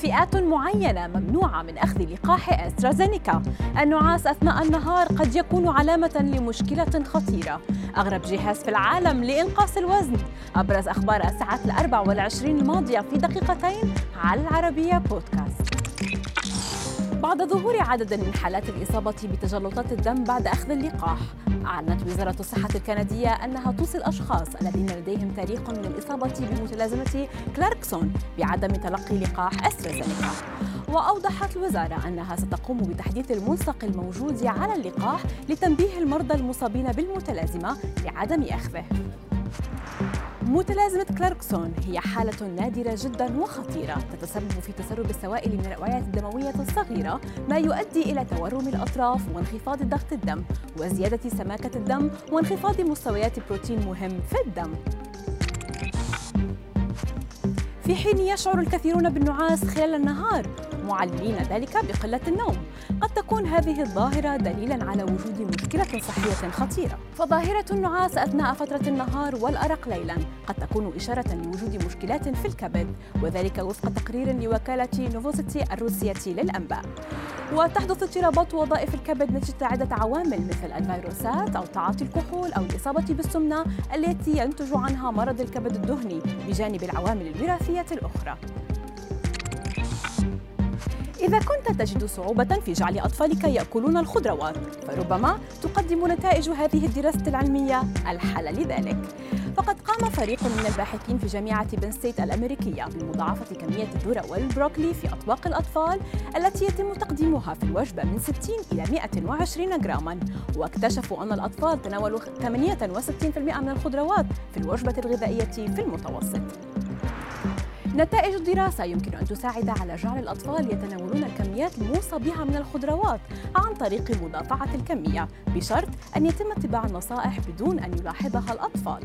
فئات معينة ممنوعة من أخذ لقاح أسترازينيكا. النعاس أثناء النهار قد يكون علامة لمشكلة خطيرة. أغرب جهاز في العالم لإنقاص الوزن. أبرز أخبار الساعات الأربع والعشرين الماضية في دقيقتين على العربية بودكاست. بعد ظهور عدد من حالات الإصابة بتجلطات الدم بعد أخذ اللقاح. أعلنت وزارة الصحة الكندية أنها توصي الأشخاص الذين لديهم تاريخ من الإصابة بمتلازمة كلاركسون بعدم تلقي لقاح أسترازينيكا. وأوضحت الوزارة أنها ستقوم بتحديث الملصق الموجود على اللقاح لتنبيه المرضى المصابين بالمتلازمة لعدم أخذه. متلازمة كلاركسون هي حالة نادرة جدا وخطيرة تتسبب في تسرب السوائل من الأوعية الدموية الصغيرة ما يؤدي إلى تورم الأطراف وانخفاض ضغط الدم وزيادة سماكة الدم وانخفاض مستويات بروتين مهم في الدم. في حين يشعر الكثيرون بالنعاس خلال النهار معللين ذلك بقلة النوم. قد تكون هذه الظاهرة دليلا على وجود مشكلة صحية خطيرة. فظاهرة النعاس أثناء فترة النهار والأرق ليلا قد تكون إشارة لوجود مشكلات في الكبد وذلك وفق تقرير لوكالة نوفوسيتي الروسية للأنباء. وتحدث اضطرابات وظائف الكبد نتيجة عدة عوامل مثل الفيروسات أو تعاطي الكحول أو الإصابة بالسمنة التي ينتج عنها مرض الكبد الدهني بجانب العوامل الوراثية الأخرى. إذا كنت تجد صعوبة في جعل أطفالك يأكلون الخضروات فربما تقدم نتائج هذه الدراسة العلمية الحل لذلك. فقد قام فريق من الباحثين في جامعة بن ستيت الأمريكية بمضاعفة كمية الذرة والبروكلي في أطباق الأطفال التي يتم تقديمها في الوجبة من 60 إلى 120 جراما. واكتشفوا أن الأطفال تناولوا 68% من الخضروات في الوجبة الغذائية في المتوسط. نتائج الدراسة يمكن أن تساعد على جعل الأطفال يتناولون الكميات الموصى بها من الخضروات عن طريق مضاعفة الكمية بشرط أن يتم اتباع النصائح بدون أن يلاحظها الأطفال.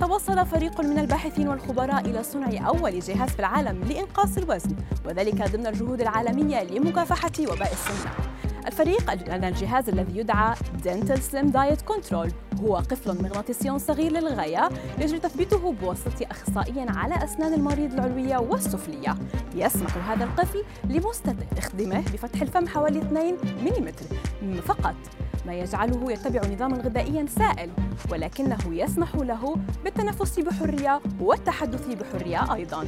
توصل فريق من الباحثين والخبراء إلى صنع أول جهاز في العالم لإنقاص الوزن وذلك ضمن الجهود العالمية لمكافحة وباء السمنة. الفريق أن الجهاز الذي يدعى Dental Slim Diet Control. هو قفل مغناطيسي صغير للغاية يجري تثبيته بواسطة أخصائي على أسنان المريض العلوية والسفلية. يسمح هذا القفل لمستخدمه بفتح الفم حوالي 2 ملم فقط. ما يجعله يتبع نظاما غذائيا سائل ولكنه يسمح له بالتنفس بحرية والتحدث بحرية أيضاً.